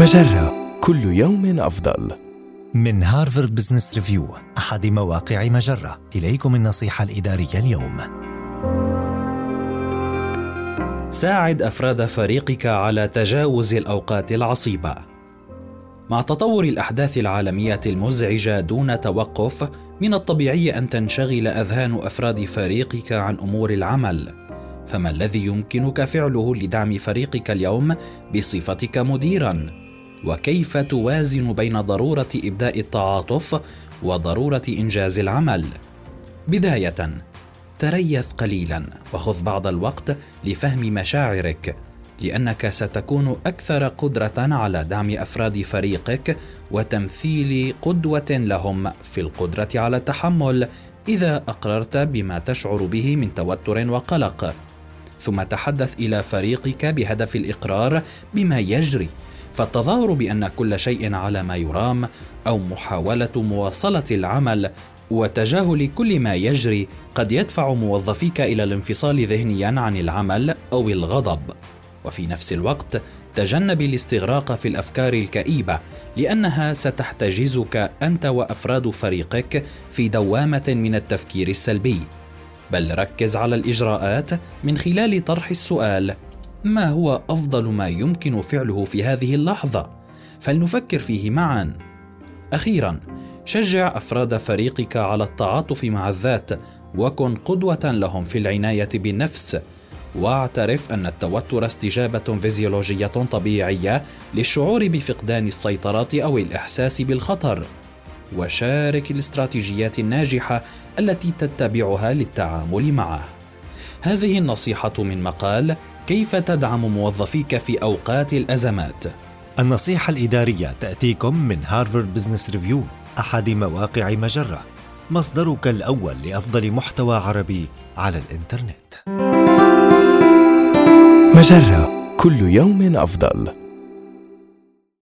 مجرة. كل يوم أفضل. من هارفارد بزنس ريفيو أحد مواقع مجرة. إليكم النصيحة الإدارية اليوم. ساعد أفراد فريقك على تجاوز الأوقات العصيبة. مع تطور الأحداث العالمية المزعجة دون توقف من الطبيعي أن تنشغل أذهان أفراد فريقك عن أمور العمل. فما الذي يمكنك فعله لدعم فريقك اليوم بصفتك مديرا؟ وكيف توازن بين ضرورة إبداء التعاطف وضرورة إنجاز العمل. بداية تريث قليلا وخذ بعض الوقت لفهم مشاعرك لأنك ستكون أكثر قدرة على دعم أفراد فريقك وتمثيل قدوة لهم في القدرة على التحمل إذا أقررت بما تشعر به من توتر وقلق. ثم تحدث إلى فريقك بهدف الإقرار بما يجري فالتظاهر بأن كل شيء على ما يرام أو محاولة مواصلة العمل وتجاهل كل ما يجري قد يدفع موظفيك إلى الانفصال ذهنيا عن العمل أو الغضب. وفي نفس الوقت تجنب الاستغراق في الأفكار الكئيبة لأنها ستحتجزك أنت وأفراد فريقك في دوامة من التفكير السلبي. بل ركز على الإجراءات من خلال طرح السؤال ما هو أفضل ما يمكن فعله في هذه اللحظة؟ فلنفكر فيه معا. أخيرا شجع أفراد فريقك على التعاطف مع الذات وكن قدوة لهم في العناية بالنفس. واعترف أن التوتر استجابة فيزيولوجية طبيعية للشعور بفقدان السيطرة أو الإحساس بالخطر. وشارك الاستراتيجيات الناجحة التي تتبعها للتعامل معه. هذه النصيحة من مقال كيف تدعم موظفيك في أوقات الأزمات؟ النصيحة الإدارية تأتيكم من هارفارد بزنس ريفيو أحد مواقع مجرة. مصدرك الأول لأفضل محتوى عربي على الإنترنت. مجرة كل يوم أفضل.